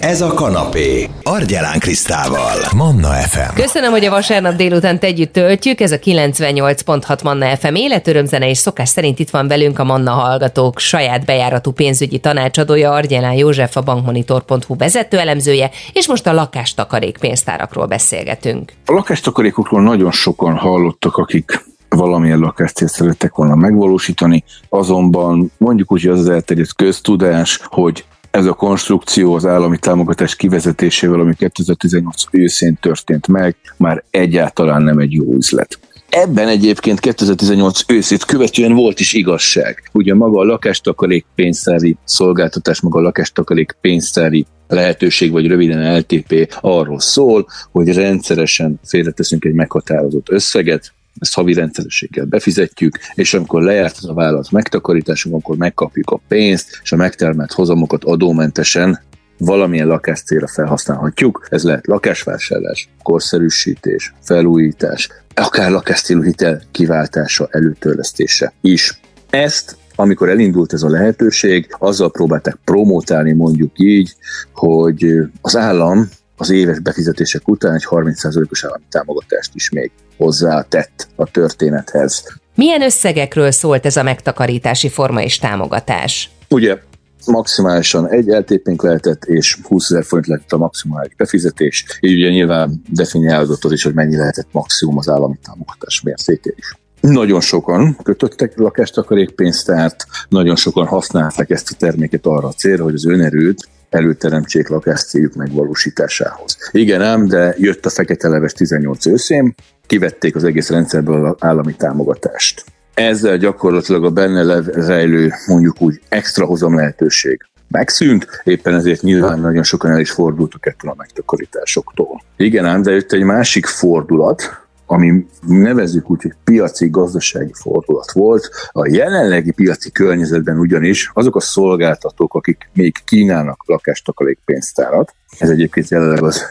Ez a kanapé. Argyelán Krisztával. Manna FM. Köszönöm, hogy a vasárnap délután együtt töltjük. Ez a 98.6 Manna FM életörömzene, és szokás szerint itt van velünk a Manna hallgatók saját bejáratú pénzügyi tanácsadója Argyelán József, a bankmonitor.hu vezető elemzője, és most a lakástakarék pénztárakról beszélgetünk. A lakástakarékokról nagyon sokan hallottak, akik valamilyen lakást szerettek volna megvalósítani, azonban mondjuk úgy, hogy az az elterjedt köztudás, hogy ez a konstrukció az állami támogatás kivezetésével, ami 2018 őszén történt meg, már egyáltalán nem egy jó üzlet. Ebben egyébként 2018 őszét követően volt is igazság. Ugye maga a lakástakarék pénztári szolgáltatás, maga a lakástakarék pénztári lehetőség, vagy röviden LTP arról szól, hogy rendszeresen félreteszünk egy meghatározott összeget, ezt havi rendszerességgel befizetjük, és amikor lejárt az a vállalat megtakarításunk, akkor megkapjuk a pénzt, és a megtermelt hozamokat adómentesen valamilyen lakás célra felhasználhatjuk. Ez lehet lakásvásárlás, korszerűsítés, felújítás, akár lakáscélú hitel kiváltása, előtörlesztése is. Ezt amikor elindult ez a lehetőség, azzal próbálták promotálni mondjuk így, hogy az állam az éves befizetések után egy 30%-os állami támogatást is még hozzátett a történethez. Milyen összegekről szólt ez a megtakarítási forma és támogatás? Ugye maximálisan egy LTP-nk lehetett, és 20 ezer forint lett a maximális befizetés, így ugye nyilván definiálódott az is, hogy mennyi lehetett maximum az állami támogatás mértéke is. Nagyon sokan kötöttek lakástakarékpénztárt, nagyon sokan használták ezt a terméket arra a célra, hogy az önerőt előteremtsék lakás céljuk megvalósításához. Igen ám, de jött a fekete leves 18 őszén, kivették az egész rendszerből az állami támogatást. Ezzel gyakorlatilag a benne rejlő, mondjuk úgy, extra hozam lehetőség megszűnt, éppen ezért nyilván nagyon sokan el is fordultak ettől a megtakarításoktól. Igen ám, de jött egy másik fordulat, ami nevezzük úgy, hogy piaci gazdasági fordulat volt. A jelenlegi piaci környezetben ugyanis azok a szolgáltatók, akik még kínálnak lakástakarékpénztárat, ez egyébként jelenleg az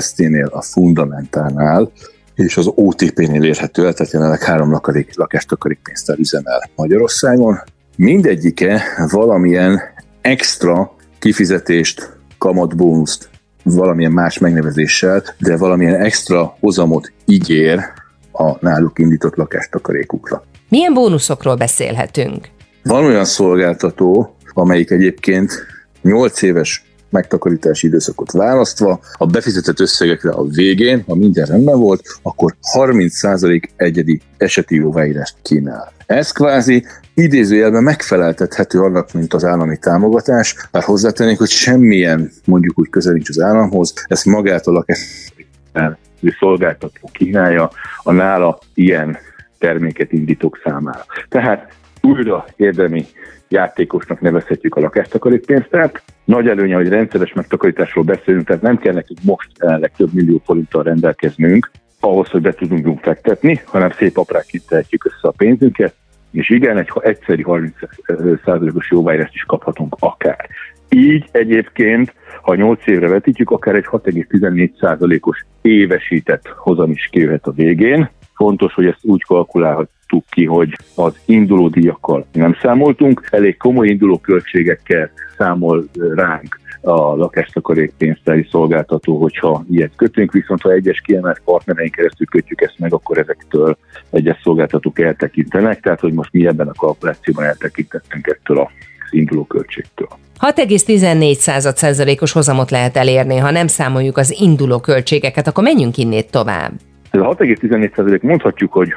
ST-nél, a Fundamentálnál, és az OTP-nél érhető el, tehát jelenleg három lakarék, lakástakarékpénztár üzemel Magyarországon. Mindegyike valamilyen extra kifizetést, kamatbónuszt valamilyen más megnevezéssel, de valamilyen extra hozamot ígér a náluk indított lakástakarékukra. Milyen bónuszokról beszélhetünk? Van olyan szolgáltató, amelyik egyébként 8 éves megtakarítási időszakot választva, a befizetett összegekre a végén, ha minden rendben volt, akkor 30% egyedi eseti jóváírást kínál. Ez kvázi idézőjelben megfeleltethető annak, mint az állami támogatás, bár hozzátennék, hogy semmilyen mondjuk úgy közel nincs az államhoz, ezt magát a szolgáltató kínálja a nála ilyen terméket indítók számára. Tehát újra érdemi játékosnak nevezhetjük a lakástakarékpénztárt. Nagy előnye, hogy rendszeres megtakarításról beszélünk, tehát nem kell nekünk most jelenleg több millió forinttal rendelkeznünk, ahhoz, hogy be tudunk fektetni, hanem szép aprák kitehetjük össze a pénzünket, és igen, egy egyszeri 30%-os jóváírást is kaphatunk akár. Így egyébként, ha 8 évre vetítjük, akár egy 6,14%-os évesített hozam is kijöhet a végén. Fontos, hogy ezt úgy kalkulálhatjuk ki, hogy az induló díjakkal nem számoltunk, elég komoly induló költségekkel számol ránk a lakástakarékpénztári szolgáltató, hogyha ilyet kötünk, viszont ha egyes kiemelt partnereink keresztül kötjük ezt meg, akkor ezektől egyes szolgáltatók eltekintenek, tehát hogy most mi ebben a kalkulációban eltekintettünk ettől a induló költségtől. 6,14 százalékos hozamot lehet elérni, ha nem számoljuk az induló költségeket, akkor menjünk innét tovább. Ez a 6,14 százalék mondhatjuk, hogy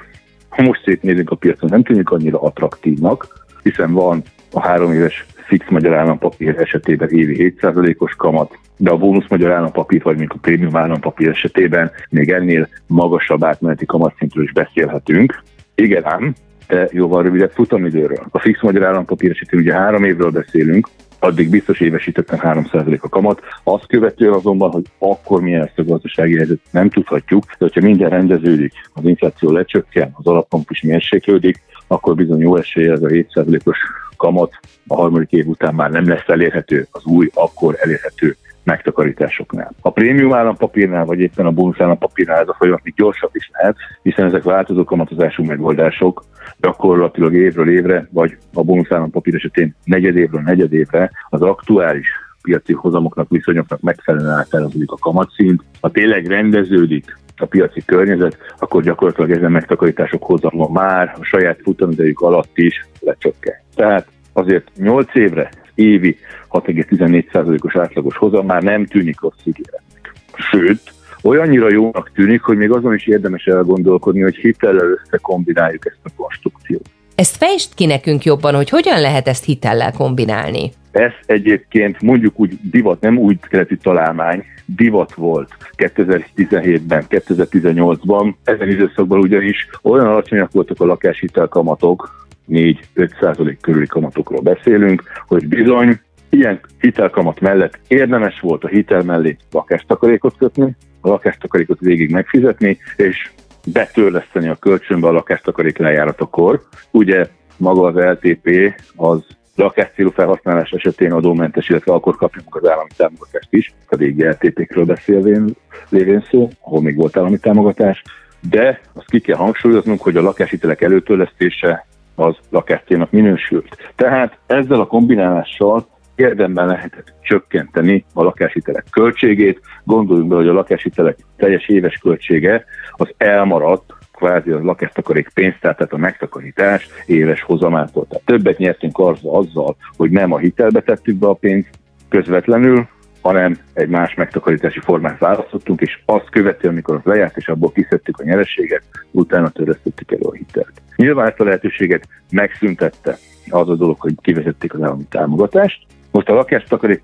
ha most szétnézünk a piacon, nem tűnik annyira attraktívnak, hiszen van a három éves fix magyar állampapír esetében évi 7%-os kamat, de a bónusz magyar állampapír, vagy még a prémium állampapír esetében még ennél magasabb átmeneti kamatszintről is beszélhetünk. Igen ám, de jóval rövidebb futamidőről. A fix magyar állampapír esetén ugye három évről beszélünk, addig biztos évesítettem 3% a kamat. Azt követően azonban, hogy akkor milyen lesz a gazdasági helyzet, nem tudhatjuk, de hogyha minden rendeződik, az infláció lecsökken, az alapkamp is mérséklődik, akkor bizony jó esélye ez a 7%-os kamat a harmadik év után már nem lesz elérhető az új, akkor elérhető megtakarításoknál. A prémium állampapírnál, vagy éppen a bónusz állampapírnál ez a folyamat még gyorsabb is lehet, hiszen ezek változó kamatozású megoldások, gyakorlatilag évről évre, vagy a bónusz állampapír esetén negyed évről negyed évre az aktuális piaci hozamoknak, viszonyoknak megfelelően átárazódik a kamatszint. Ha tényleg rendeződik a piaci környezet, akkor gyakorlatilag ezen megtakarítások hozama már a saját futamidejük alatt is lecsökken. Tehát azért 8 évre évi 6,14%-os átlagos hozam már nem tűnik rossz ígéretnek. Sőt, olyannyira jónak tűnik, hogy még azon is érdemes elgondolkodni, hogy hitellel összekombináljuk ezt a konstrukciót. Ezt fejtsd ki nekünk jobban, hogy hogyan lehet ezt hitellel kombinálni. Ez egyébként mondjuk úgy divat, nem úgy keleti találmány, divat volt 2017-ben, 2018-ban. Ezen időszakban ugyanis olyan alacsonyak voltak a lakáshitel kamatok, 4-5 százalék körüli kamatokról beszélünk, hogy bizony ilyen hitelkamat mellett érdemes volt a hitel mellé lakástakarékot kötni, a lakástakarékot végig megfizetni, és betörleszteni a kölcsönbe a lakástakarék lejáratokor. Ugye maga az LTP az lakáscélú felhasználás esetén adómentes, illetve akkor kapjuk az állami támogatást is, a régi LTP-kről beszélvén lévén szó, ahol még volt állami támogatás, de azt ki kell hangsúlyoznunk, hogy a lakáshitelek előtörlesztése az lakáscélnak minősült. Tehát ezzel a kombinálással érdemben lehetett csökkenteni a lakáshitelek költségét. Gondoljunk be, hogy a lakáshitelek teljes éves költsége az elmaradt kvázi az lakástakarék pénztár, tehát a megtakarítás éves hozamától. Tehát többet nyertünk azzal, azzal, hogy nem a hitelbe tettük be a pénzt közvetlenül, hanem egy más megtakarítási formát választottunk, és azt követően, amikor az lejárt, és abból kiszedtük a nyerességet, utána törlesztettük elő a hitelt. Nyilván ezt a lehetőséget megszüntette az a dolog, hogy kivezették az állami támogatást. Most a lakástakarék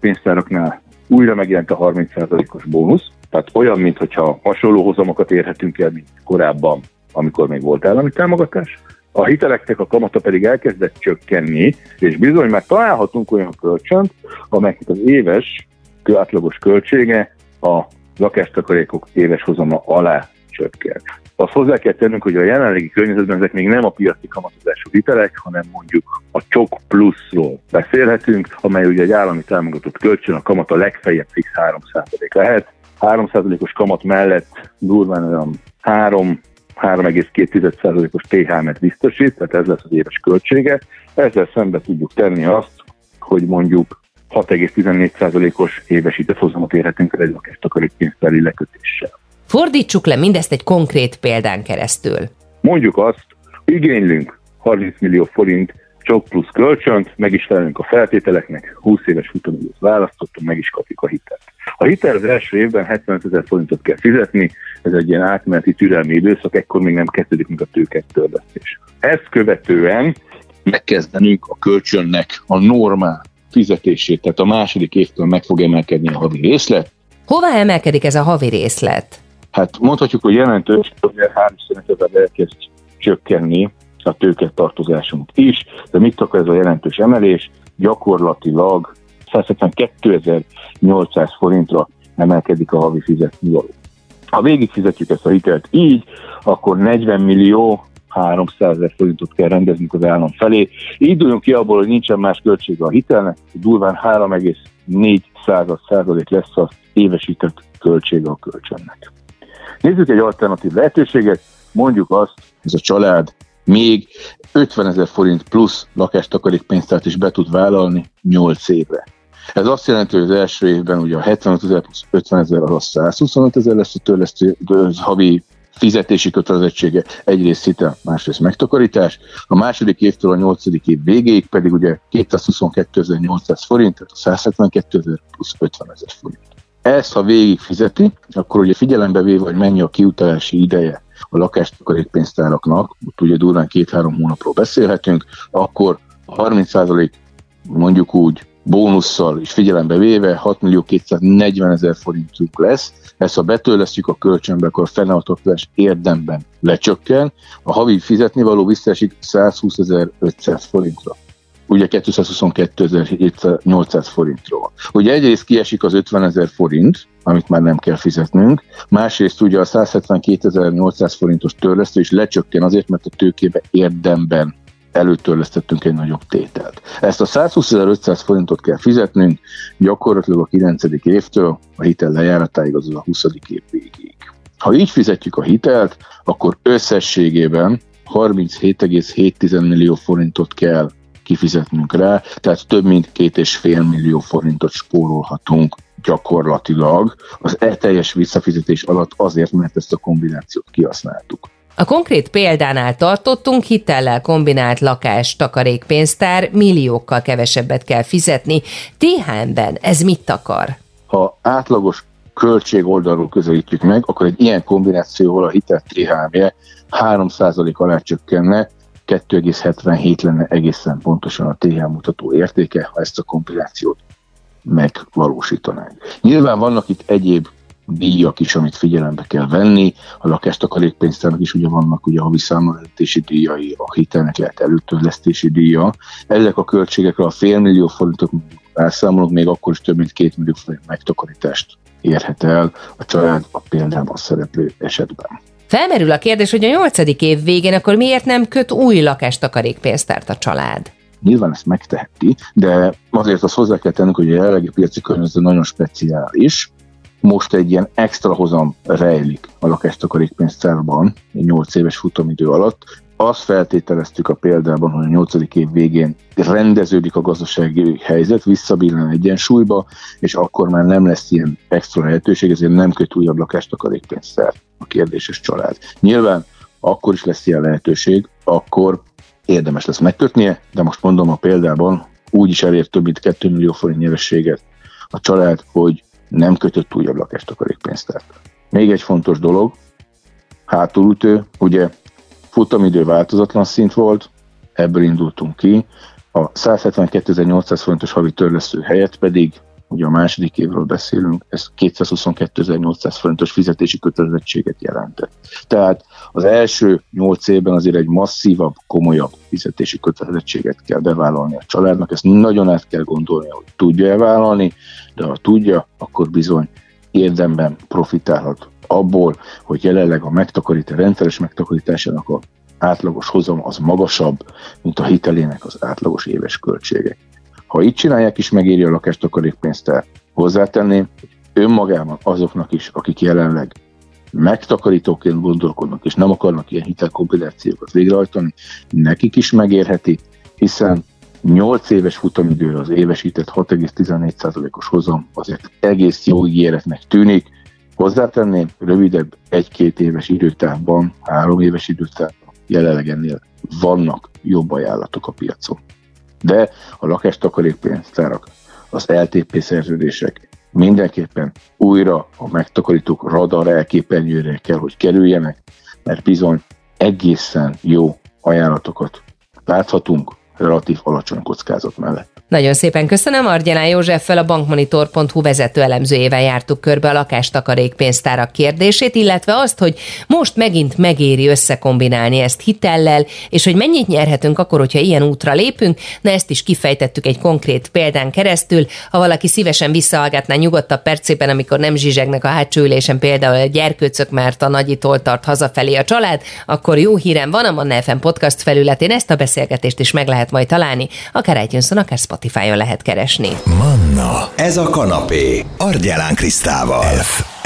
újra megjelent a 30%-os bónusz, tehát olyan, mintha hasonló hozamokat érhetünk el, mint korábban, amikor még volt állami támogatás. A hiteleknek a kamata pedig elkezdett csökkenni, és bizony már találhatunk olyan kölcsönt, amelynek az éves átlagos költsége a lakástakarékok éves hozama alá csökken. Azt hozzá kell tennünk, hogy a jelenlegi környezetben ezek még nem a piaci kamatozású hitelek, hanem mondjuk a csok pluszról beszélhetünk, amely ugye egy állami támogatott kölcsön, a kamata legfeljebb fix 3% lehet. 3%-os kamat mellett durván olyan 3 3,2%-os THM-et biztosít, tehát ez lesz az éves költsége. Ezzel szembe tudjuk tenni azt, hogy mondjuk 6,14%-os évesített hozamot érhetünk el egy lakástakarékpénztári lekötéssel. Fordítsuk le mindezt egy konkrét példán keresztül. Mondjuk azt, igénylünk 30 millió forint csak plusz kölcsönt, meg is felelünk a feltételeknek, 20 éves futamidőt választottunk, meg is kapjuk a hitelt. A hitel az első évben 75 ezer forintot kell fizetni, ez egy ilyen átmeneti türelmi időszak, ekkor még nem kezdődik meg a tőket törlesztés. Ezt követően megkezdenünk a kölcsönnek a normál fizetését, tehát a második évtől meg fog emelkedni a havi részlet. Hova emelkedik ez a havi részlet? Hát mondhatjuk, hogy jelentős, hogy 300 ezer elkezd csökkenni a tőket tartozásunk is, de mit akar ez a jelentős emelés? Gyakorlatilag 172.800 forintra emelkedik a havi fizetni való. Ha végig fizetjük ezt a hitelt így, akkor 40 millió 300 ezer forintot kell rendeznünk az állam felé. Induljunk ki abból, hogy nincsen más költsége a hitelnek, durván 3,4 százalék lesz az évesített költsége a kölcsönnek. Nézzük egy alternatív lehetőséget, mondjuk azt, ez a család még 50 ezer forint plusz lakástakarékpénztárt is be tud vállalni 8 évre. Ez azt jelenti, hogy az első évben ugye a 75 ezer plusz 50 ezer az 125 ezer lesz a törlesztő havi fizetési kötelezettsége, egyrészt hitel, másrészt megtakarítás. A második évtől a nyolcadik év végéig pedig ugye 222.800 forint, tehát a 172 ezer plusz 50 ezer forint. Ezt, ha végig fizeti, akkor ugye figyelembe véve, hogy mennyi a kiutalási ideje a lakástakarékpénztáraknak, ott ugye durván két-három hónapról beszélhetünk, akkor a 30% mondjuk úgy bónusszal és figyelembe véve 6 millió 240 ezer forintunk lesz. Ezt ha betőlesztjük a kölcsönbe, akkor a fenntartás érdemben lecsökken. A havi fizetni való visszaesik 120.500 forintra ugye 222.800 forintról. Ugye egyrészt kiesik az 50 ezer forint, amit már nem kell fizetnünk, másrészt ugye a 172.800 forintos törlesztő is lecsökken azért, mert a tőkébe érdemben előtörlesztettünk egy nagyobb tételt. Ezt a 120.500 forintot kell fizetnünk gyakorlatilag a 9. évtől a hitel lejáratáig, azaz a 20. év végéig. Ha így fizetjük a hitelt, akkor összességében 37,7 millió forintot kell kifizetnünk rá, tehát több mint két és fél millió forintot spórolhatunk gyakorlatilag az e teljes visszafizetés alatt azért, mert ezt a kombinációt kihasználtuk. A konkrét példánál tartottunk, hitellel kombinált lakás, takarékpénztár, milliókkal kevesebbet kell fizetni. THM-ben ez mit akar? Ha átlagos költség oldalról közelítjük meg, akkor egy ilyen kombinációval a hitel THM-je 3% alá csökkenne, 2,77 lenne egészen pontosan a TH mutató értéke, ha ezt a kombinációt megvalósítanánk. Nyilván vannak itt egyéb díjak is, amit figyelembe kell venni. A lakástakarékpénztárnak is ugye vannak ugye a visszaemelítési díjai, a hitelnek lehet előtörlesztési díja. Ezek a költségekre a félmillió forintot elszámolunk, még akkor is több mint két millió forint megtakarítást érhet el a család a példában szereplő esetben. Felmerül a kérdés, hogy a nyolcadik év végén akkor miért nem köt új lakástakarékpénztárt a család? Nyilván ezt megteheti, de azért azt hozzá kell tennünk, hogy a jelenlegi piaci környezet nagyon speciális, most egy ilyen extra hozam rejlik a lakástakarékpénztárban, egy 8 éves futamidő alatt. Azt feltételeztük a példában, hogy a 8. év végén rendeződik a gazdasági helyzet, visszabillen egyensúlyba, és akkor már nem lesz ilyen extra lehetőség, ezért nem köt újabb lakástakarékpénztár a kérdéses család. Nyilván akkor is lesz ilyen lehetőség, akkor érdemes lesz megkötnie, de most mondom a példában, úgy is elért több mint 2 millió forint nyerességet a család, hogy nem kötött újabb lakástakarékpénztárt. Még egy fontos dolog, hátulütő, ugye futamidő változatlan szint volt, ebből indultunk ki, a 172.800 forintos havi törlesztő helyett pedig, ugye a második évről beszélünk, ez 222.800 forintos fizetési kötelezettséget jelentett. Tehát az első 8 évben azért egy masszívabb, komolyabb fizetési kötelezettséget kell bevállalni a családnak, ezt nagyon át kell gondolni, hogy tudja-e vállalni, de ha tudja, akkor bizony érdemben profitálhat abból, hogy jelenleg a megtakarítás, rendszeres megtakarításának a átlagos hozam az magasabb, mint a hitelének az átlagos éves költsége. Ha így csinálják is, megéri a lakástakarékpénztár. Hozzátenném, hogy önmagában azoknak is, akik jelenleg megtakarítóként gondolkodnak, és nem akarnak ilyen hitelkombinációkat végrehajtani, nekik is megérheti, hiszen 8 éves futamidőre az évesített 6,14%-os hozam azért egész jó ígéretnek tűnik. Hozzátenném, rövidebb egy-két éves időtávban, három éves időtávban jelenleg ennél vannak jobb ajánlatok a piacon. De a lakástakarékpénztárak, az LTP szerződések mindenképpen újra a megtakarítók radar elképernyőre kell, hogy kerüljenek, mert bizony egészen jó ajánlatokat láthatunk relatív alacsony kockázat mellett. Nagyon szépen köszönöm. Argyelán Józseffel a bankmonitor.hu vezető elemzőjével jártuk körbe a lakástakarékpénztárak kérdését, illetve azt, hogy most megint megéri összekombinálni ezt hitellel, és hogy mennyit nyerhetünk akkor, hogyha ilyen útra lépünk. Na ezt is kifejtettük egy konkrét példán keresztül. Ha valaki szívesen visszahallgatná nyugodtabb percében, amikor nem zsizsegnek a hátsó ülésen például a gyerkőcök, mert a nagyitól tart hazafelé a család, akkor jó hírem van, a Manna FM podcast felületén ezt a beszélgetést is meg lehet majd találni, akár itunes akár Spotify Spotify-on lehet keresni. Manna, ez a kanapé, Argyelán Krisztával. F.